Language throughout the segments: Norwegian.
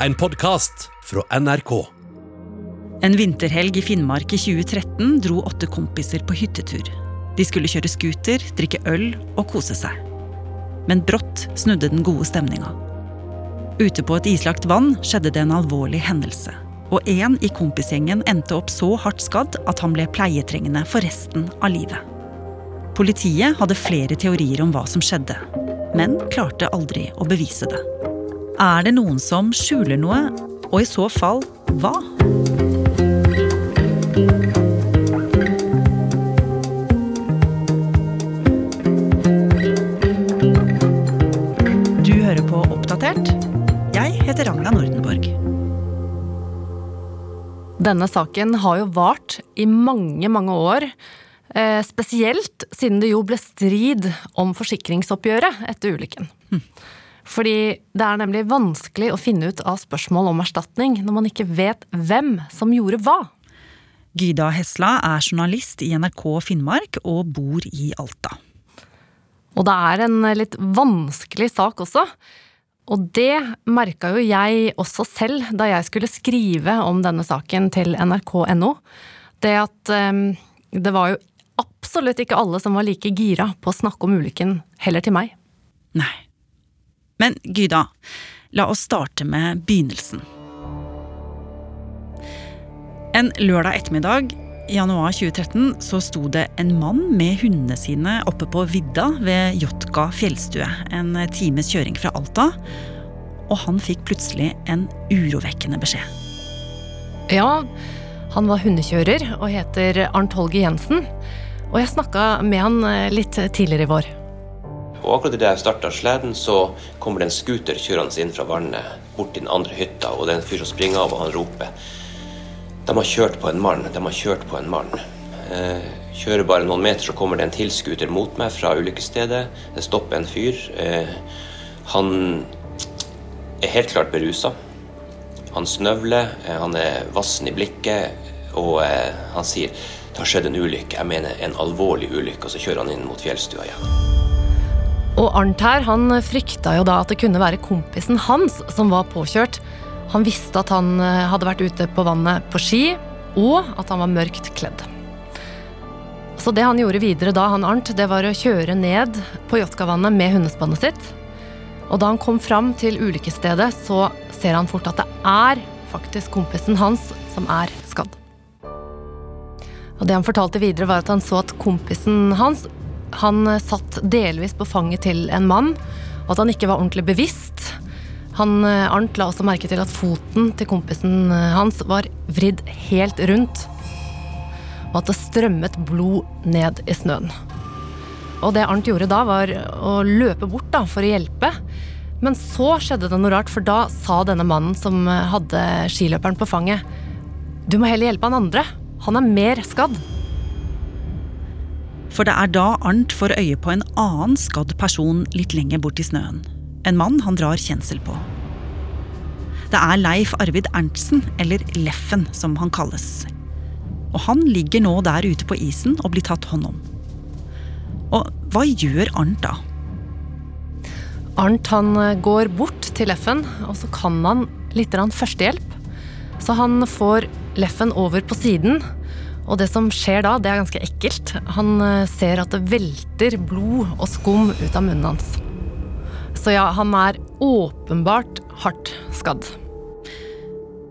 En podkast fra NRK. En vinterhelg i Finnmark i 2013 dro åtte kompiser på hyttetur. De skulle kjøre scooter, drikke øl og kose seg. Men brått snudde den gode stemninga. Ute på et islagt vann skjedde det en alvorlig hendelse. Og en i kompisgjengen endte opp så hardt skadd at han ble pleietrengende for resten av livet. Politiet hadde flere teorier om hva som skjedde, men klarte aldri å bevise det. Er det noen som skjuler noe, og i så fall hva? Du hører på Oppdatert. Jeg heter Ragna Nordenborg. Denne saken har jo vart i mange, mange år. Eh, spesielt siden det jo ble strid om forsikringsoppgjøret etter ulykken. Fordi det er nemlig vanskelig å finne ut av spørsmål om erstatning når man ikke vet hvem som gjorde hva. Gyda Hesla er journalist i NRK Finnmark og bor i Alta. Og det er en litt vanskelig sak også. Og det merka jo jeg også selv da jeg skulle skrive om denne saken til nrk.no. Det at um, det var jo absolutt ikke alle som var like gira på å snakke om ulykken, heller til meg. Nei. Men Gyda, la oss starte med begynnelsen. En lørdag ettermiddag i januar 2013 så sto det en mann med hundene sine oppe på vidda ved Jotka fjellstue, en times kjøring fra Alta, og han fikk plutselig en urovekkende beskjed. Ja, han var hundekjører og heter Arnt Holger Jensen. Og jeg snakka med han eh, litt tidligere i vår. Og akkurat idet jeg starta sleden, så kommer det en scooter kjørende inn fra vannet bort til den andre hytta, og det er en fyr som springer av, og han roper. De har kjørt på en mann, de har kjørt på en mann. Eh, kjører bare noen meter, så kommer det en til scooter mot meg fra ulykkesstedet. Det stopper en fyr. Eh, han er helt klart berusa. Han snøvler, eh, han er vassen i blikket, og eh, han sier det har skjedd en ulykke. Jeg mener en alvorlig ulykke, og så kjører han inn mot fjellstua igjen. Og Arnt her, han frykta jo da at det kunne være kompisen hans som var påkjørt. Han visste at han eh, hadde vært ute på vannet på ski, og at han var mørkt kledd. Så det han gjorde videre da, han Arnt, det var å kjøre ned på Jotkavannet med hundespannet sitt. Og da han kom fram til ulykkesstedet, så ser han fort at det er faktisk kompisen hans som er skadd. Og det han fortalte videre, var at han så at kompisen hans han satt delvis på fanget til en mann, og at han ikke var ordentlig bevisst. Han, Arnt la også merke til at foten til kompisen hans var vridd helt rundt, og at det strømmet blod ned i snøen. Og det Arnt gjorde da, var å løpe bort da, for å hjelpe. Men så skjedde det noe rart, for da sa denne mannen som hadde skiløperen på fanget, du må heller hjelpe han andre. Han er mer skadd. For det er da Arnt får øye på en annen skadd person litt lenger bort i snøen. En mann han drar kjensel på. Det er Leif Arvid Erntsen, eller Leffen som han kalles. Og han ligger nå der ute på isen og blir tatt hånd om. Og hva gjør Arnt da? Arnt han går bort til Leffen, og så kan han litt førstehjelp. Så han får Leffen over på siden, og det som skjer da, det er ganske ekkelt. Han ser at det velter blod og skum ut av munnen hans. Så ja, han er åpenbart hardt skadd.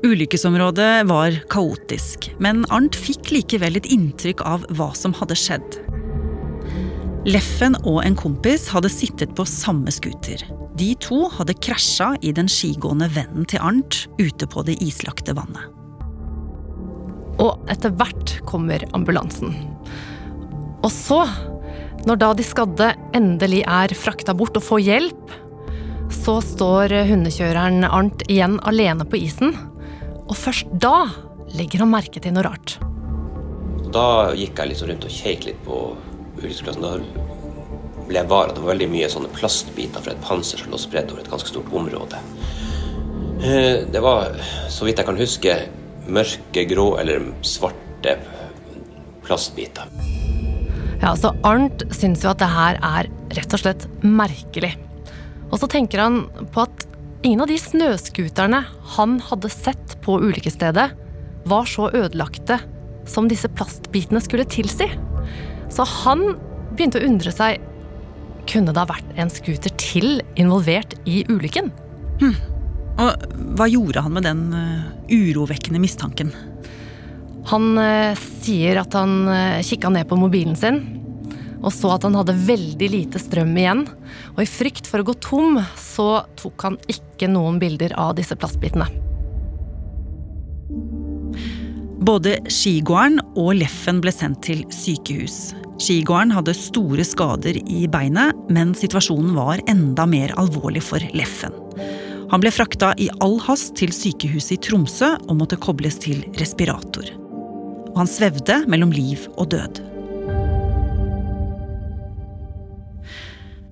Ulykkesområdet var kaotisk, men Arnt fikk likevel et inntrykk av hva som hadde skjedd. Leffen og en kompis hadde sittet på samme scooter. De to hadde krasja i den skigående vennen til Arnt ute på det islagte vannet. Og etter hvert kommer ambulansen. Og så, når da de skadde endelig er frakta bort og får hjelp, så står hundekjøreren Arnt igjen alene på isen. Og først da legger han merke til noe rart. Da gikk jeg liksom rundt og kjekk litt på ulykkesplassen. Da ble jeg var at det var veldig mye sånne plastbiter fra et panser som lå spredd over et ganske stort område. Eh, Det var, så vidt jeg kan huske, mørke, grå eller svarte plastbiter. Ja, så Arnt syns jo at det her er rett og slett merkelig. Og så tenker han på at ingen av de snøskuterne han hadde sett på ulykkesstedet, var så ødelagte som disse plastbitene skulle tilsi. Så han begynte å undre seg kunne det ha vært en scooter til involvert i ulykken. Hm. Og hva gjorde han med den uh, urovekkende mistanken? Han uh, sier at han uh, kikka ned på mobilen sin og så at han hadde veldig lite strøm igjen. Og i frykt for å gå tom, så tok han ikke noen bilder av disse plastbitene. Både skigåeren og Leffen ble sendt til sykehus. Skigåeren hadde store skader i beinet, men situasjonen var enda mer alvorlig for Leffen. Han ble frakta i all hast til sykehuset i Tromsø og måtte kobles til respirator. Og han svevde mellom liv og død.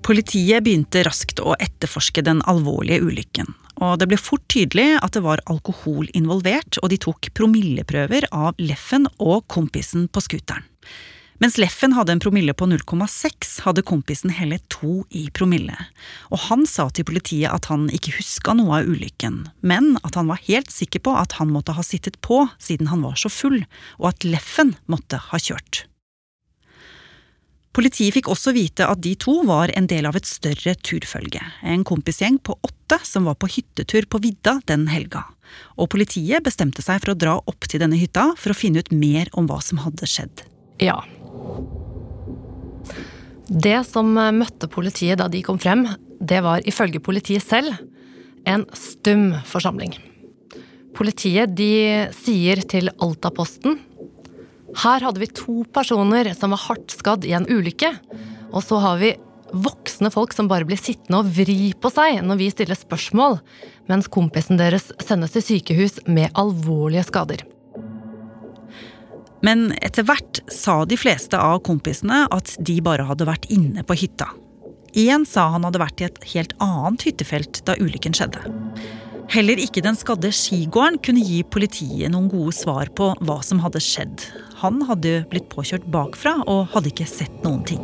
Politiet begynte raskt å etterforske den alvorlige ulykken. Og det ble fort tydelig at det var alkohol involvert, og de tok promilleprøver av Leffen og kompisen på scooteren. Mens Leffen hadde en promille på 0,6, hadde kompisen hele to i promille. Og han sa til politiet at han ikke huska noe av ulykken, men at han var helt sikker på at han måtte ha sittet på siden han var så full, og at Leffen måtte ha kjørt. Politiet fikk også vite at de to var en del av et større turfølge, en kompisgjeng på åtte som var på hyttetur på vidda den helga. Og politiet bestemte seg for å dra opp til denne hytta for å finne ut mer om hva som hadde skjedd. Ja. Det som møtte politiet da de kom frem, det var ifølge politiet selv en stum forsamling. Politiet de sier til Altaposten her hadde vi to personer som var hardt skadd i en ulykke. Og så har vi voksne folk som bare blir sittende og vri på seg når vi stiller spørsmål, mens kompisen deres sendes til sykehus med alvorlige skader. Men etter hvert sa de fleste av kompisene at de bare hadde vært inne på hytta. Én sa han hadde vært i et helt annet hyttefelt da ulykken skjedde. Heller ikke den skadde skigåeren kunne gi politiet noen gode svar på hva som hadde skjedd. Han hadde blitt påkjørt bakfra og hadde ikke sett noen ting.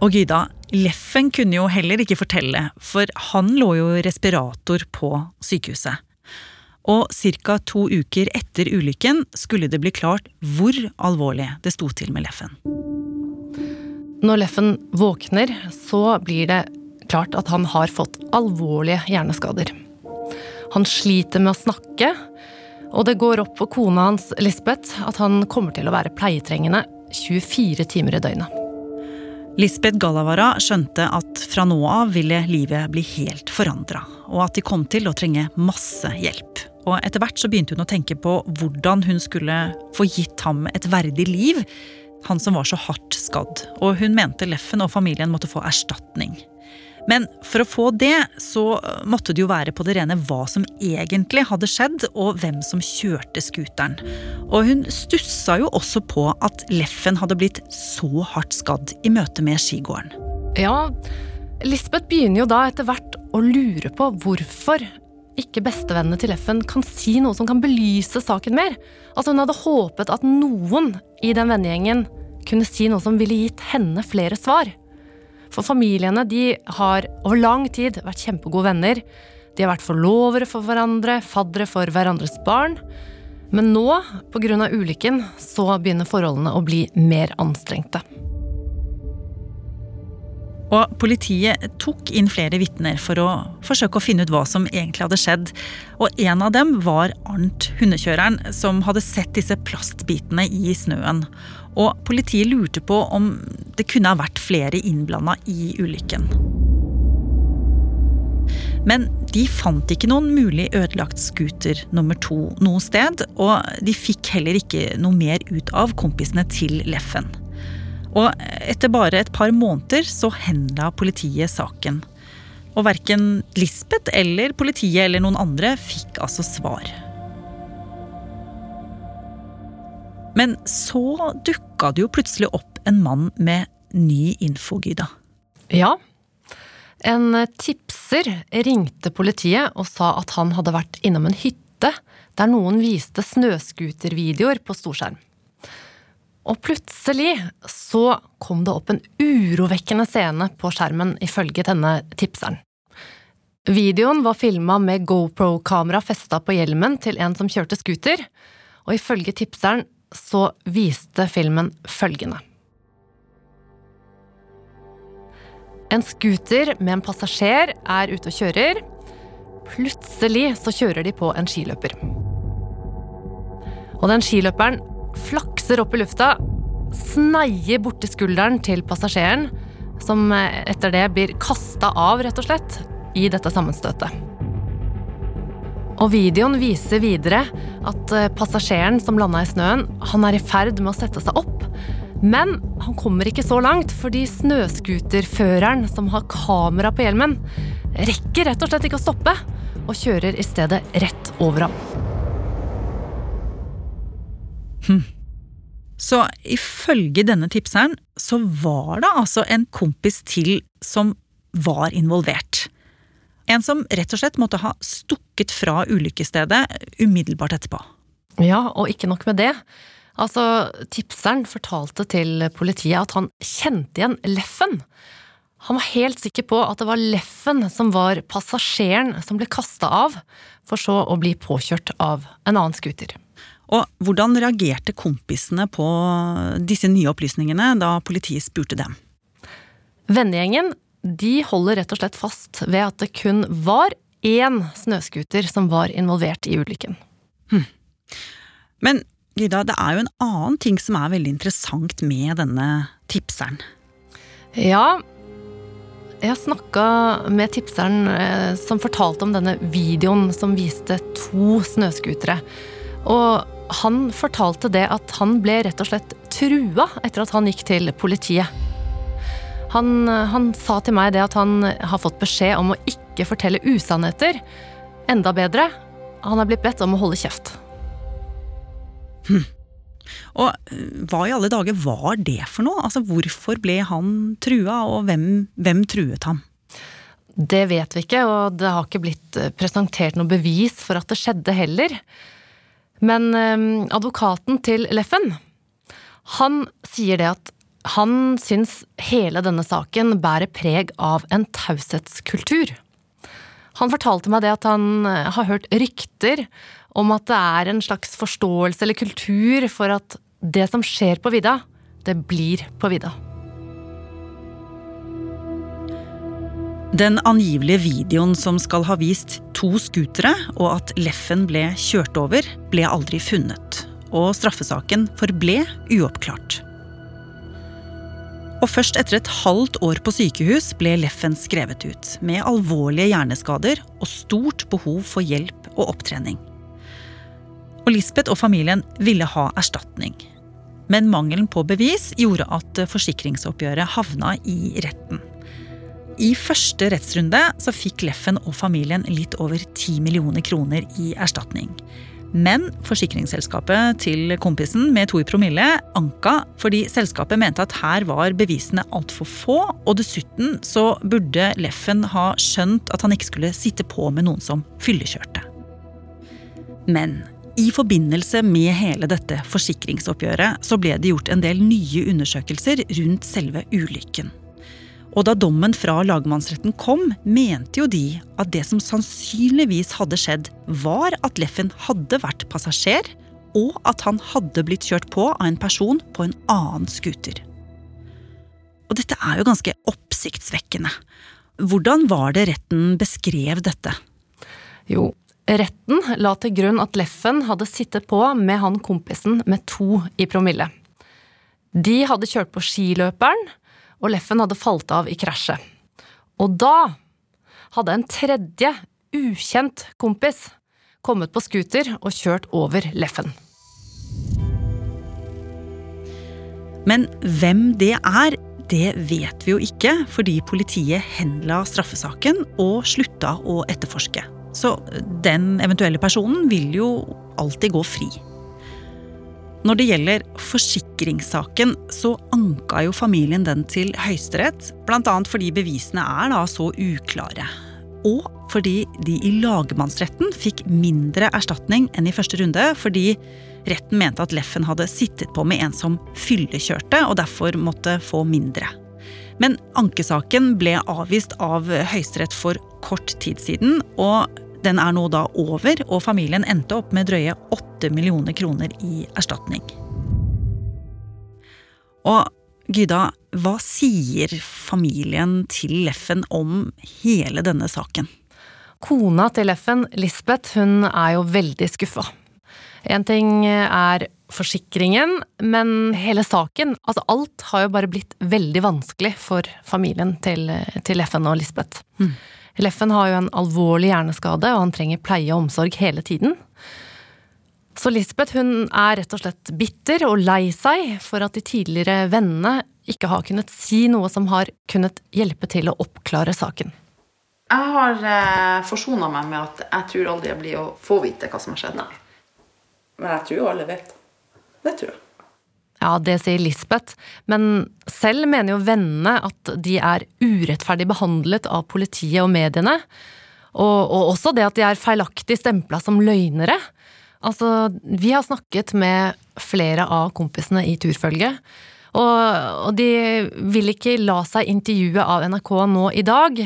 Og Gyda, Leffen kunne jo heller ikke fortelle, for han lå jo respirator på sykehuset. Og ca. to uker etter ulykken skulle det bli klart hvor alvorlig det sto til med Leffen. Når Leffen våkner, så blir det klart at han har fått alvorlige hjerneskader. Han sliter med å snakke, og det går opp for kona hans Lisbeth at han kommer til å være pleietrengende 24 timer i døgnet. Lisbeth Galavara skjønte at fra nå av ville livet bli helt forandra, og at de kom til å trenge masse hjelp. Og etter hvert så begynte hun å tenke på hvordan hun skulle få gitt ham et verdig liv, han som var så hardt skadd, og hun mente Leffen og familien måtte få erstatning. Men for å få det, så måtte det jo være på det rene hva som egentlig hadde skjedd, og hvem som kjørte scooteren. Og hun stussa jo også på at Leffen hadde blitt så hardt skadd i møte med skigåeren. Ja, Lisbeth begynner jo da etter hvert å lure på hvorfor ikke bestevennene til Leffen kan si noe som kan belyse saken mer. Altså Hun hadde håpet at noen i den vennegjengen kunne si noe som ville gitt henne flere svar. For familiene de har over lang tid vært kjempegode venner. De har vært forlovere for hverandre, faddere for hverandres barn. Men nå, pga. ulykken, så begynner forholdene å bli mer anstrengte. Og politiet tok inn flere vitner for å forsøke å finne ut hva som egentlig hadde skjedd. Og en av dem var Arnt, hundekjøreren, som hadde sett disse plastbitene i snøen. Og politiet lurte på om det kunne ha vært flere innblanda i ulykken. Men de fant ikke noen mulig ødelagt scooter nummer to noe sted, og de fikk heller ikke noe mer ut av kompisene til Leffen. Og etter bare et par måneder så henla politiet saken. Og verken Lisbeth eller politiet eller noen andre fikk altså svar. Men så dukka det jo plutselig opp en mann med ny info, Gyda. Ja. En tipser ringte politiet og sa at han hadde vært innom en hytte der noen viste snøscootervideoer på storskjerm. Og plutselig så kom det opp en urovekkende scene på skjermen, ifølge denne tipseren. Videoen var filma med GoPro-kamera festa på hjelmen til en som kjørte scooter, og ifølge tipseren så viste filmen følgende. En scooter med en passasjer er ute og kjører. Plutselig så kjører de på en skiløper. Og den skiløperen flakser opp i lufta, sneier borti skulderen til passasjeren, som etter det blir kasta av, rett og slett, i dette sammenstøtet. Og videoen viser videre at passasjeren som landa i snøen, han er i ferd med å sette seg opp, men han kommer ikke så langt, fordi snøscooterføreren som har kamera på hjelmen, rekker rett og slett ikke å stoppe, og kjører i stedet rett over ham. Hm. Så ifølge denne tipseren så var det altså en kompis til som var involvert. En som rett og slett måtte ha stukket fra ulykkesstedet umiddelbart etterpå. Ja, og ikke nok med det. Altså, tipseren fortalte til politiet at han kjente igjen Leffen. Han var helt sikker på at det var Leffen som var passasjeren som ble kasta av, for så å bli påkjørt av en annen scooter. Og hvordan reagerte kompisene på disse nye opplysningene da politiet spurte dem? Vennegjengen de holder rett og slett fast ved at det kun var én snøscooter som var involvert i ulykken. Hm. Men Gyda, det er jo en annen ting som er veldig interessant med denne tipseren. Ja, jeg snakka med tipseren eh, som fortalte om denne videoen som viste to snøscootere. Og han fortalte det at han ble rett og slett trua etter at han gikk til politiet. Han, han sa til meg det at han har fått beskjed om å ikke fortelle usannheter. Enda bedre, han er blitt bedt om å holde kjeft. Hm. Og eh, hva i alle dager var det for noe? Altså, Hvorfor ble han trua, og hvem, hvem truet ham? Det vet vi ikke, og det har ikke blitt eh, presentert noe bevis for at det skjedde heller. Men eh, advokaten til Leffen, han sier det at han syns hele denne saken bærer preg av en taushetskultur. Han fortalte meg det at han har hørt rykter om at det er en slags forståelse eller kultur for at det som skjer på vidda, det blir på vidda. Den angivelige videoen som skal ha vist to scootere og at Leffen ble kjørt over, ble aldri funnet, og straffesaken forble uoppklart. Og først etter et halvt år på sykehus ble Leffen skrevet ut, med alvorlige hjerneskader og stort behov for hjelp og opptrening. Og Lisbeth og familien ville ha erstatning. Men mangelen på bevis gjorde at forsikringsoppgjøret havna i retten. I første rettsrunde så fikk Leffen og familien litt over 10 millioner kroner i erstatning. Men forsikringsselskapet til kompisen med to i promille anka fordi selskapet mente at her var bevisene altfor få, og dessuten så burde Leffen ha skjønt at han ikke skulle sitte på med noen som fyllekjørte. Men i forbindelse med hele dette forsikringsoppgjøret så ble det gjort en del nye undersøkelser rundt selve ulykken. Og da dommen fra lagmannsretten kom, mente jo de at det som sannsynligvis hadde skjedd, var at Leffen hadde vært passasjer, og at han hadde blitt kjørt på av en person på en annen scooter. Og dette er jo ganske oppsiktsvekkende. Hvordan var det retten beskrev dette? Jo, Retten la til grunn at Leffen hadde sittet på med han kompisen med to i promille. De hadde kjørt på skiløperen, og Leffen hadde falt av i krasjet. Og da hadde en tredje, ukjent kompis kommet på scooter og kjørt over Leffen. Men hvem det er, det vet vi jo ikke, fordi politiet henla straffesaken og slutta å etterforske. Så den eventuelle personen vil jo alltid gå fri. Når det gjelder forsikringssaken, så anka jo familien den til Høyesterett, bl.a. fordi bevisene er da så uklare. Og fordi de i lagmannsretten fikk mindre erstatning enn i første runde, fordi retten mente at Leffen hadde sittet på med en som fyllekjørte, og derfor måtte få mindre. Men ankesaken ble avvist av Høyesterett for kort tid siden, og den er nå da over, og familien endte opp med drøye 8 millioner kroner i erstatning. Og Gyda, hva sier familien til Leffen om hele denne saken? Kona til Leffen, Lisbeth, hun er jo veldig skuffa. En ting er forsikringen, men hele saken, altså alt, har jo bare blitt veldig vanskelig for familien til, til Leffen og Lisbeth. Mm. Leffen har jo en alvorlig hjerneskade, og han trenger pleie og omsorg hele tiden. Så Lisbeth hun er rett og slett bitter og lei seg for at de tidligere vennene ikke har kunnet si noe som har kunnet hjelpe til å oppklare saken. Jeg har eh, forsona meg med at jeg tror aldri jeg blir å få vite hva som har skjedd. Nei. Men jeg tror jo alle vet. Det tror jeg. Ja, det sier Lisbeth, men selv mener jo vennene at de er urettferdig behandlet av politiet og mediene. Og, og også det at de er feilaktig stempla som løgnere. Altså, vi har snakket med flere av kompisene i turfølget. Og, og de vil ikke la seg intervjue av NRK nå i dag.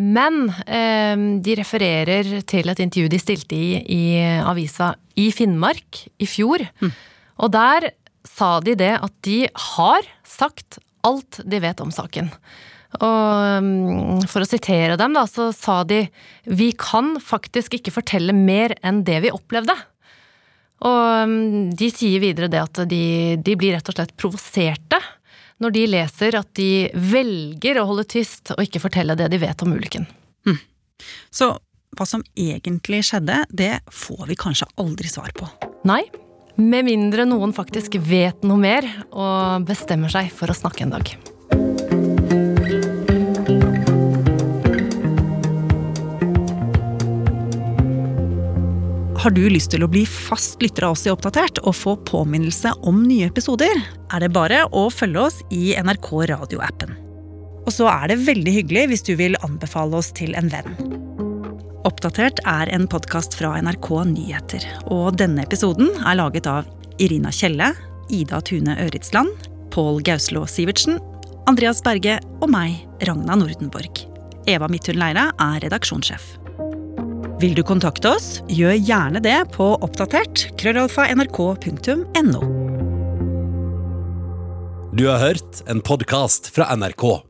Men eh, de refererer til et intervju de stilte i i avisa i Finnmark i fjor. Mm. Og der sa de det at de har sagt alt de vet om saken. Og mm, for å sitere dem, da, så sa de vi kan faktisk ikke fortelle mer enn det vi opplevde. Og mm, de sier videre det at de, de blir rett og slett provoserte når de leser at de velger å holde tyst og ikke fortelle det de vet om ulykken. Hm. Så hva som egentlig skjedde, det får vi kanskje aldri svar på. Nei, med mindre noen faktisk vet noe mer og bestemmer seg for å snakke en dag. Har du lyst til å bli fast lytter av oss i Oppdatert og få påminnelse om nye episoder, er det bare å følge oss i NRK radioappen. Og så er det veldig hyggelig hvis du vil anbefale oss til en venn. Oppdatert er en podkast fra NRK Nyheter. Og denne episoden er laget av Irina Kjelle, Ida Tune Øritsland, Pål Gauslå Sivertsen, Andreas Berge og meg, Ragna Nordenborg. Eva Midthun Leira er redaksjonssjef. Vil du kontakte oss, gjør gjerne det på oppdatert krøllalfa nrk.no. Du har hørt en podkast fra NRK.